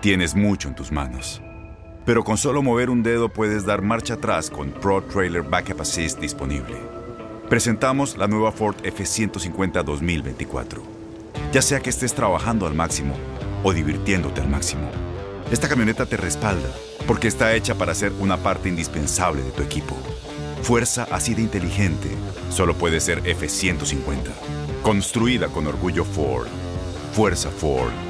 Tienes mucho en tus manos. Pero con solo mover un dedo puedes dar marcha atrás con Pro Trailer Backup Assist disponible. Presentamos la nueva Ford F150 2024. Ya sea que estés trabajando al máximo o divirtiéndote al máximo, esta camioneta te respalda porque está hecha para ser una parte indispensable de tu equipo. Fuerza así de inteligente solo puede ser F150. Construida con orgullo Ford. Fuerza Ford.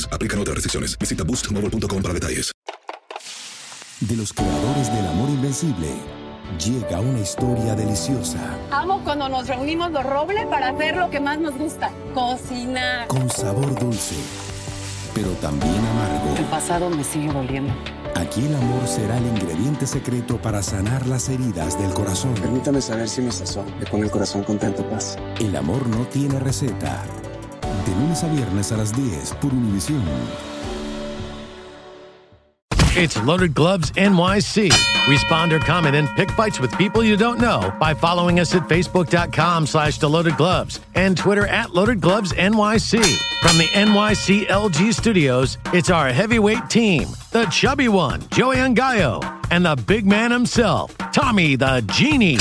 Aplican otras restricciones. Visita boostmobile.com para detalles. De los creadores del amor invencible, llega una historia deliciosa, Amo cuando nos reunimos los robles para hacer lo que más nos gusta, cocinar. con sabor dulce, pero también amargo. El pasado me sigue doliendo. Aquí el amor será el ingrediente secreto para sanar las heridas del corazón. Permítame saber si mi sazón le pone el corazón contento, paz. El amor no tiene receta. De lunes a viernes a las 10 por Univisión. It's Loaded Gloves NYC. Respond or comment and pick fights with people you don't know by following us at facebook.com slash loaded gloves and Twitter at loaded gloves NYC. From the NYC LG studios, it's our heavyweight team, the chubby one, Joey Angayo, and the big man himself, Tommy the Genie.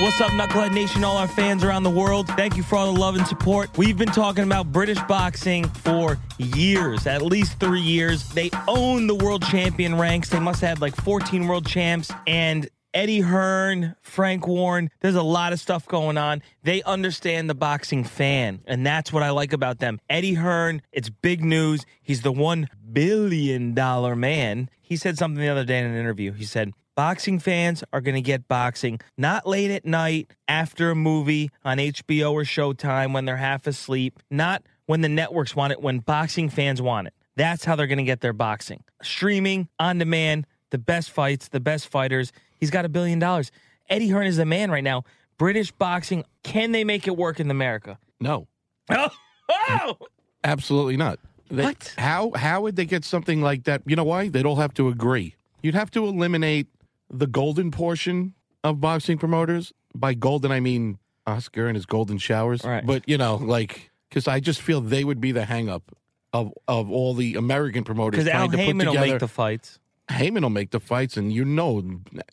What's up, Knucklehead Nation, all our fans around the world? Thank you for all the love and support. We've been talking about British boxing for years, at least three years. They own the world champion ranks. They must have like 14 world champs. And Eddie Hearn, Frank Warren, there's a lot of stuff going on. They understand the boxing fan, and that's what I like about them. Eddie Hearn, it's big news. He's the one billion dollar man. He said something the other day in an interview. He said, Boxing fans are going to get boxing not late at night after a movie on HBO or Showtime when they're half asleep, not when the networks want it, when boxing fans want it. That's how they're going to get their boxing. Streaming, on demand, the best fights, the best fighters. He's got a billion dollars. Eddie Hearn is the man right now. British boxing, can they make it work in America? No, Oh, oh! absolutely not. They- What? How how would they get something like that? You know why? They'd all have to agree. You'd have to eliminate the golden portion of boxing promoters. By golden, I mean Oscar and his golden showers. Right. But you know, like, because I just feel they would be the hang up of of all the American promoters Because Al trying to put Haymon will together. make the fights. Haymon will make the fights, and you know,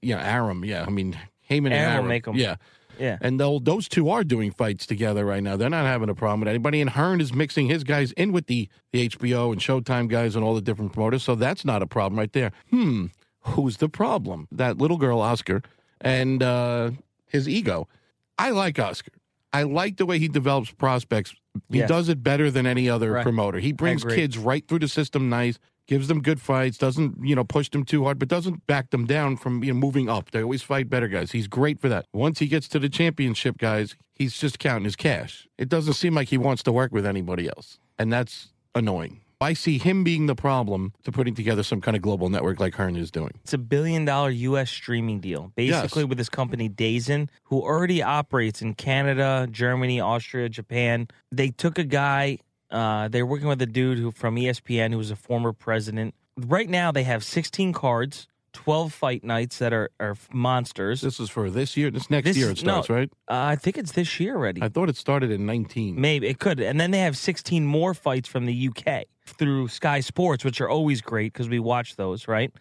you know, Arum. Yeah, I mean, Haymon and Arum will Arum. make 'em. Yeah. Yeah. And those two are doing fights together right now. They're not having a problem with anybody. And Hearn is mixing his guys in with the, the HBO and Showtime guys and all the different promoters. So that's not a problem right there. Hmm. Who's the problem? That little girl, Oscar, and uh, his ego. I like Oscar. I like the way he develops prospects. He Yes. does it better than any other Right. promoter. He brings kids right through the system nice, gives them good fights, doesn't, you know, push them too hard, but doesn't back them down from, you know, moving up. They always fight better guys. He's great for that. Once he gets to the championship guys, he's just counting his cash. It doesn't seem like he wants to work with anybody else. And that's annoying. I see him being the problem to putting together some kind of global network like Hearn is doing. It's a billion dollar U.S. streaming deal, basically Yes. with this company DAZN, who already operates in Canada, Germany, Austria, Japan. They took a guy. Uh, they're working with a dude who from ESPN who was a former president. Right now, they have 16 cards, 12 fight nights that are, are monsters. This is for this year. This next This year it starts, no, right? Uh, I think it's this year already. I thought it started in 19. Maybe it could. And then they have 16 more fights from the UK through Sky Sports, which are always great because we watch those, right?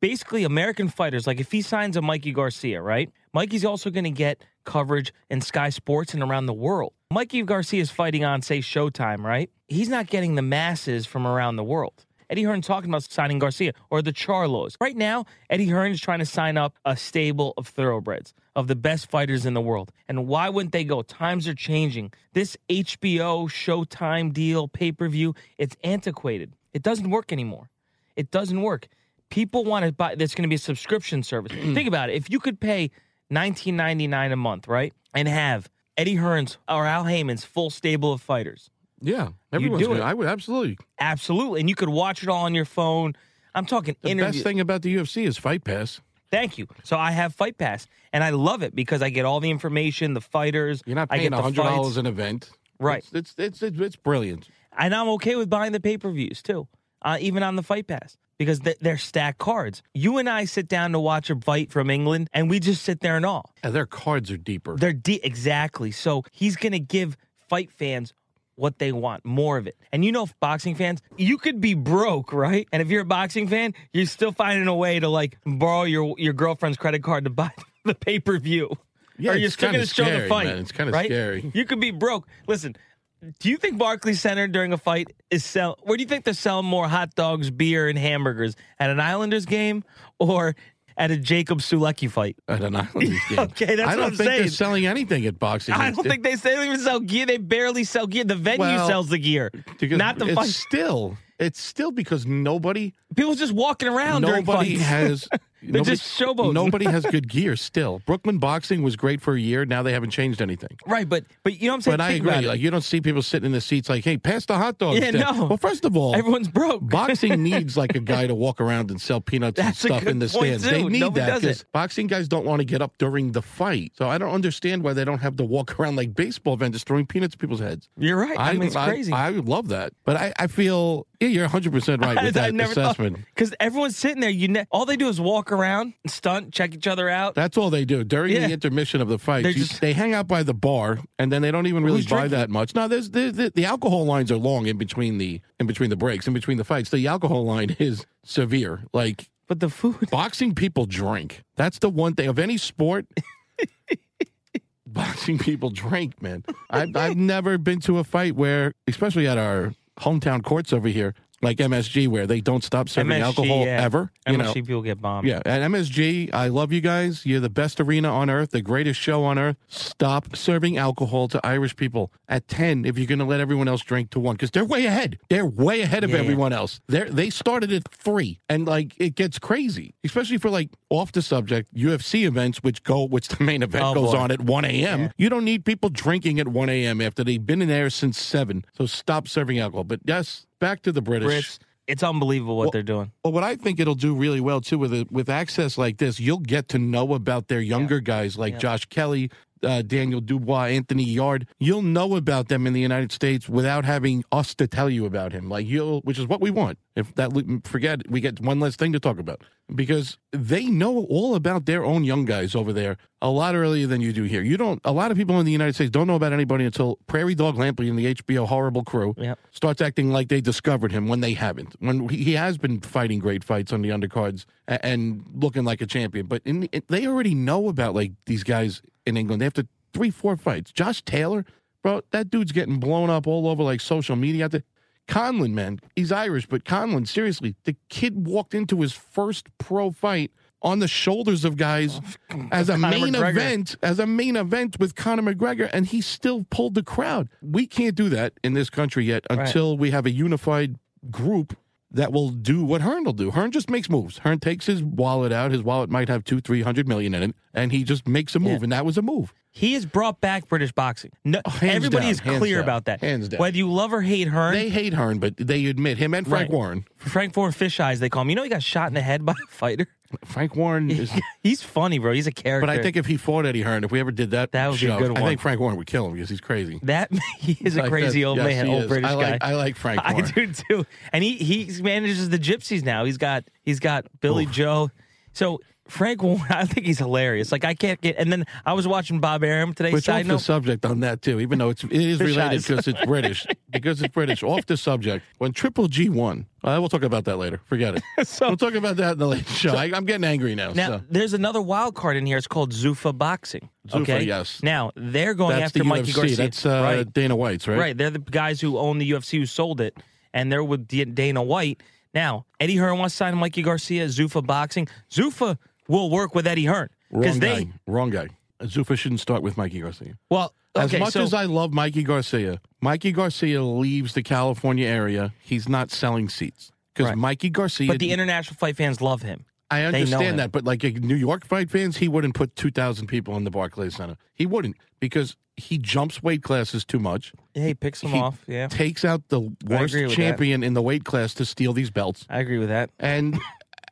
Basically, American fighters, like if he signs a Mikey Garcia, right? Mikey's also going to get coverage in Sky Sports and around the world. Mikey Garcia is fighting on, say, Showtime, right? He's not getting the masses from around the world. Eddie Hearn's talking about signing Garcia or the Charlos. Right now, Eddie Hearn is trying to sign up a stable of thoroughbreds, of the best fighters in the world. And why wouldn't they go? Times are changing. This HBO Showtime deal, pay per view, it's antiquated. It doesn't work anymore. It doesn't work. People want to buy. There's going to be a subscription service. Think about it. If you could pay 19.99 a month, right, and have Eddie Hearn's or Al Haymon's full stable of fighters, Yeah, everyone's do it. I would absolutely. absolutely, and you could watch it all on your phone. I'm talking The interview. best thing about the UFC is Fight Pass. Thank you. So I have Fight Pass, and I love it because I get all the information, the fighters. You're not paying hundred dollars an event, Right. It's it's it's, it's brilliant. and I'm okay with buying the pay per views too, uh, even on the Fight Pass because they're stacked cards. You and I sit down to watch a fight from England, and we just sit there and all. And their cards are deeper. They're de- exactly. So he's going to give fight fans what they want, more of it. And you know, boxing fans, you could be broke, right? And if you're a boxing fan, you're still finding a way to like borrow your your girlfriend's credit card to buy the pay per view. Yeah, or you're it's still going to show the fight. man. It's kinda right? scary. You could be broke. Listen. Do you think Barclays Center during a fight is sell? Where do you think they're selling more hot dogs, beer, and hamburgers at an Islanders game or at a Jacob Sulecki fight? I don't know. Okay, that's I what don't I'm think saying. they're selling anything at boxing. I don't think they, they don't even sell gear. They barely sell gear. The venue Well, sells the gear, not the fight. still it's still because nobody People's just walking around nobody has They're nobody, just. Nobody has good gear still. Brooklyn boxing was great for a year. Now they haven't changed anything. right, but but you know what I'm saying. But I agree. Like you don't see people sitting in the seats like, "Hey, pass the hot dogs." Yeah, there." no. Well, first of all, Everyone's broke. boxing needs like a guy to walk around and sell peanuts That's and stuff in the stands. They need Nobody that because boxing guys don't want to get up during the fight. So I don't understand why they don't have to walk around like baseball vendors throwing peanuts at people's heads. You're right. I, mean, it's crazy. I, would love that, but I, I feel yeah, you're 100 percent right with that assessment. because everyone's sitting there. You ne- all they do is walk around, and stunt, check each other out. That's all they do during Yeah. the intermission of the fight. You- just- they hang out by the bar, and then they don't even really Who's buy drinking? that much. No, there's the, the the alcohol lines are long in between the in between the breaks, in between the fights. The alcohol line is severe. Like But the food. boxing people drink. That's the one thing of any sport. boxing people drink, man. I've, I've never been to a fight where, especially at our hometown courts over here, like MSG, where they don't stop serving MSG, alcohol yeah. ever. You MSG know, people get bombed. yeah, at MSG, I love you guys. You're the best arena on earth, the greatest show on earth. Stop serving alcohol to Irish people at 10 if you're going to let everyone else drink to 1 because they're way ahead. They're way ahead of Yeah. everyone else. They they started at 3 and like it gets crazy, especially for like off the subject UFC events which go which the main event Oh, goes boy. on at 1 a.m. You don't need people drinking at 1 a.m. after they've been in there since 7. So stop serving alcohol. But yes, back to the British. Brits. It's unbelievable what Well- they're doing. Well, what I think it'll do really well too with it, with access like this, you'll get to know about their younger guys like Yeah. Josh Kelly, uh, Daniel Dubois, Anthony Yarde. You'll know about them in the United States without having us to tell you about him. Like you'll, which is what we want. If that forget, we get one less thing to talk about because they know all about their own young guys over there a lot earlier than you do here. You don't. A lot of people in the United States don't know about anybody until Prairie Dog Lampley and the HBO Horrible Crew Yep. starts acting like they discovered him when they haven't. When he has been fighting great fights on the undercards and looking like a champion, but in, they already know about like these guys in England. They have to three, four fights. Josh Taylor, bro, that dude's getting blown up all over like social media. Conlan, man, he's Irish, but Conlan, seriously, the kid walked into his first pro fight on the shoulders of guys oh, as a Conor main McGregor. event, as a main event with Conor McGregor, and he still pulled the crowd. We can't do that in this country yet Right. until we have a unified group that will do what Hearn will do. Hearn just makes moves. Hearn takes his wallet out. His wallet might have two, three hundred million in it, and he just makes a move, Yeah. and that was a move. He has brought back British boxing. No, Oh, everybody down, is clear down, about that. hands down. Whether you love or hate Hearn, They hate Hearn, but they admit him and Frank Right. Warren. Frank Warren Fish Eyes, they call him. You know, he got shot in the head by a fighter. Frank Warren is. He's funny, bro. He's a character. But I think if he fought Eddie Hearn, if we ever did that, That would be a show, good I think Frank Warren would kill him because he's crazy. that he is a crazy that- old yes, man, old is. British I like, guy. I like Frank Warren. I do too. And he he manages the gypsies now. He's got he's got Billy Joe. So Frank I think he's hilarious. Like I can't get. And then I was watching Bob Arum today. Which off side the subject on that too, even though it's it is related because it's British. because it's British. Off the subject, when Triple G won, uh, we'll talk about that later. Forget it. So- we'll talk about that in the later show. I, I'm getting angry now. Now so. there's another wild card in here. It's called Zuffa Boxing. Zuffa, okay, yes. Now they're going That's after the Mikey UFC. Garcia. That's uh, right. Dana White's, right? Right. They're the guys who own the UFC who sold it, and they're with Dana White. Now, Eddie Hearn wants to sign Mikey Garcia, Zuffa Boxing. Zuffa will work with Eddie Hearn. Wrong they guy. Wrong guy. Zuffa shouldn't start with Mikey Garcia. well As much so, as I love Mikey Garcia, Mikey Garcia leaves the California area. He's not selling seats because Right. Mikey Garcia. but the international fight fans love him. I they know him. understand that, but like New York fight fans, he wouldn't put two thousand people in the Barclays Center. He wouldn't because he jumps weight classes too much. Yeah, he picks them He off. Yeah, takes out the worst champion in the weight class to steal these belts. I agree with that. And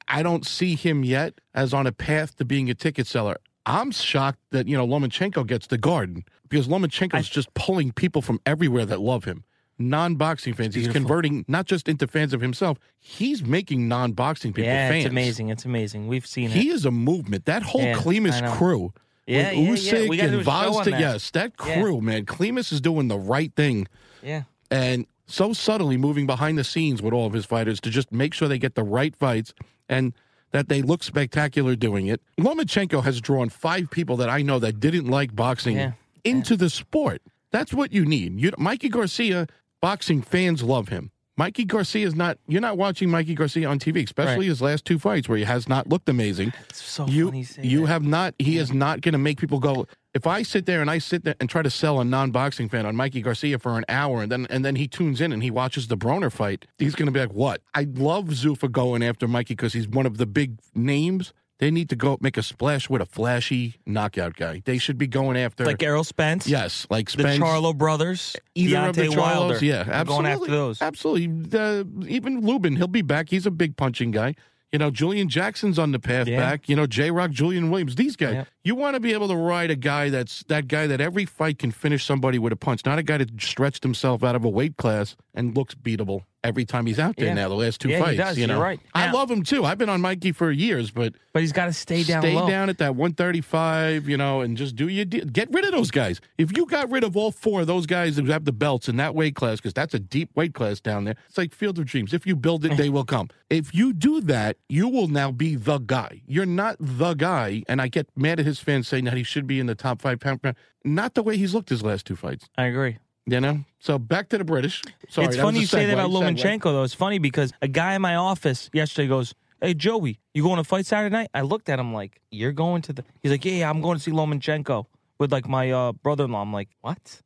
I don't see him yet as on a path to being a ticket seller. I'm shocked that, you know, Lomachenko gets the garden because Lomachenko's just pulling people from everywhere that love him. Non boxing fans. He's converting not just into fans of himself, he's making non boxing people yeah, fans. it's amazing. It's amazing. We've seen He is a movement. That whole Yeah, crew. Yeah, with yeah, yeah. Usyk We and that. yes, that Yeah. crew, man. Klimas is doing the right thing Yeah, and so subtly moving behind the scenes with all of his fighters to just make sure they get the right fights and that they look spectacular doing it. Lomachenko has drawn five people that I know that didn't like boxing Yeah. into the sport. That's what you need. You, Mikey Garcia, boxing fans love him. Mikey Garcia is not. You're not watching Mikey Garcia on TV, especially Right. his last two fights where he has not looked amazing. it's so you funny. you that. have not. He is not going to make people go. If I sit there and I sit there and try to sell a non-boxing fan on Mikey Garcia for an hour, and then and then he tunes in and he watches the Broner fight, he's going to be like, "What?" I love Zuffa going after Mikey because he's one of the big names. They need to go make a splash with a flashy knockout guy. They should be going after like Errol Spence. yes, like the Charlo brothers, either Deontay of the Wilder. Yeah, absolutely. Going after those. Absolutely. Uh, even Lubin, he'll be back. He's a big punching guy. You know, Julian Jackson's on the path Yeah. back. You know, J Rock, Julian Williams. These guys. Yeah. You want to be able to ride a guy that's that guy that every fight can finish somebody with a punch, not a guy that stretched himself out of a weight class and looks beatable every time he's out there Yeah. now. The last two Yeah, he fights, does. you You're know, right. I Now- love him too. I've been on Mikey for years, but But he's got to stay down stay low. down at that 135, you know, and just do your. Get rid of those guys. If you got rid of all four of those guys who have the belts in that weight class, because that's a deep weight class down there, it's like Field of Dreams. If you build it, they will come. If you do that, you will now be the guy. You're not the guy, and I get mad at his fans saying that he should be in the top five pound. Not the way he's looked his last two fights. I agree. You know. So back to the British. Sorry, it's funny you say that about. Lomachenko, though. It's funny because a guy in my office yesterday goes, Hey, Joey, you going to fight Saturday night? I looked at him like, You're going to the. He's like, Yeah, yeah I'm going to see Lomachenko with like my uh, brother in law. I'm like, What?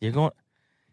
You're going.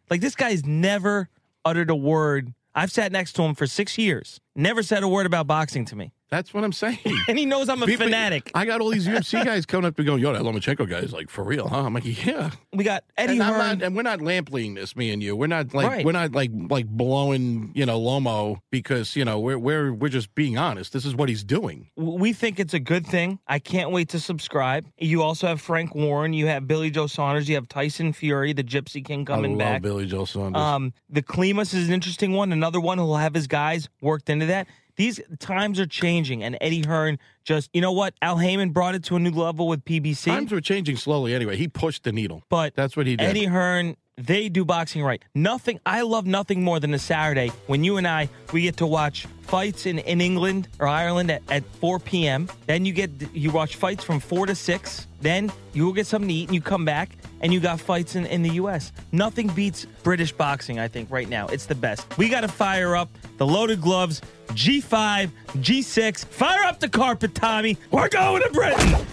Like, this guy's never uttered a word. I've sat next to him for six years, never said a word about boxing to me. That's what I'm saying. And he knows I'm a People- fanatic. I got all these UFC guys coming up and going, "Yo, that Lomachenko guy is like for real, huh?" I'm like, "Yeah." We got Eddie and, not, and we're not lampooning this, me and you. We're not like Right. we're not like like blowing you know Lomo because you know we're we're we're just being honest. This is what he's doing. we think it's a good thing. I can't wait to subscribe. You also have Frank Warren. You have Billy Joe Saunders. You have Tyson Fury, the Gypsy King, coming I love back. Billy Joe Saunders. Um, the Klimas is an interesting one. Another one who'll have his guys worked into that. These times are changing, and Eddie Hearn just, you know what? Al Haymon brought it to a new level with PBC. Times were changing slowly. Anyway, he pushed the needle. But That's what he did. Eddie Hearn, they do boxing right. Nothing. I love nothing more than a Saturday when you and I we get to watch fights in, in England or Ireland at, at 4 p.m. Then you get you watch fights from four to six. Then you will get something to eat and you come back and you got fights in, in the U.S. Nothing beats British boxing. I think right now it's the best. We got to fire up the loaded gloves. G5, G6. Fire up the carpet, Tommy. We're going to Britain.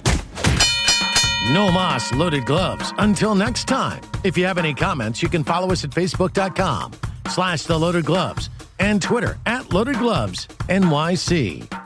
No Moss Loaded Gloves. Until next time, if you have any comments, you can follow us at facebook.com slash the loaded gloves and Twitter at loaded gloves NYC.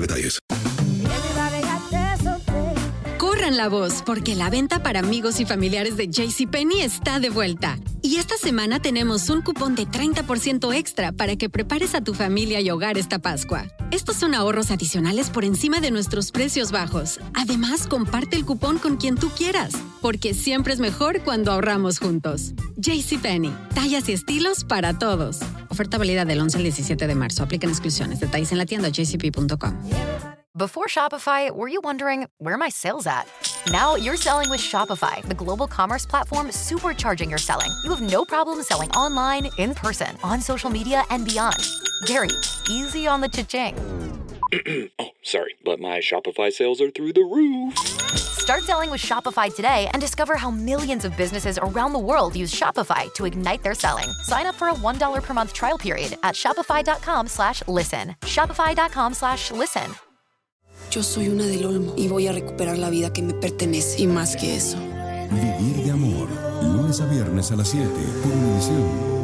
detalles. Corran la voz, porque la venta para amigos y familiares de JCPenney está de vuelta. Y esta semana tenemos un cupón de 30% extra para que prepares a tu familia y hogar esta Pascua. Estos son ahorros adicionales por encima de nuestros precios bajos. Además, comparte el cupón con quien tú quieras, porque siempre es mejor cuando ahorramos juntos. JCPenney, tallas y estilos para todos. Oferta válida del 11 al 17 de marzo. Aplican exclusiones. Detalles en la tienda jcp.com. Before Shopify, were you wondering where my sales at? Now you're selling with Shopify, the global commerce platform supercharging your selling. You have no problem selling online, in person, on social media, and beyond. Gary, easy on the cha-ching. oh, sorry, but my Shopify sales are through the roof. Start selling with Shopify today and discover how millions of businesses around the world use Shopify to ignite their selling. Sign up for a $1 per month trial period at shopify.com slash listen. Shopify.com slash listen. Yo soy una del Olmo y voy a recuperar la vida que me pertenece y más que eso. Vivir de amor. Lunes a viernes a las 7 por Univisión.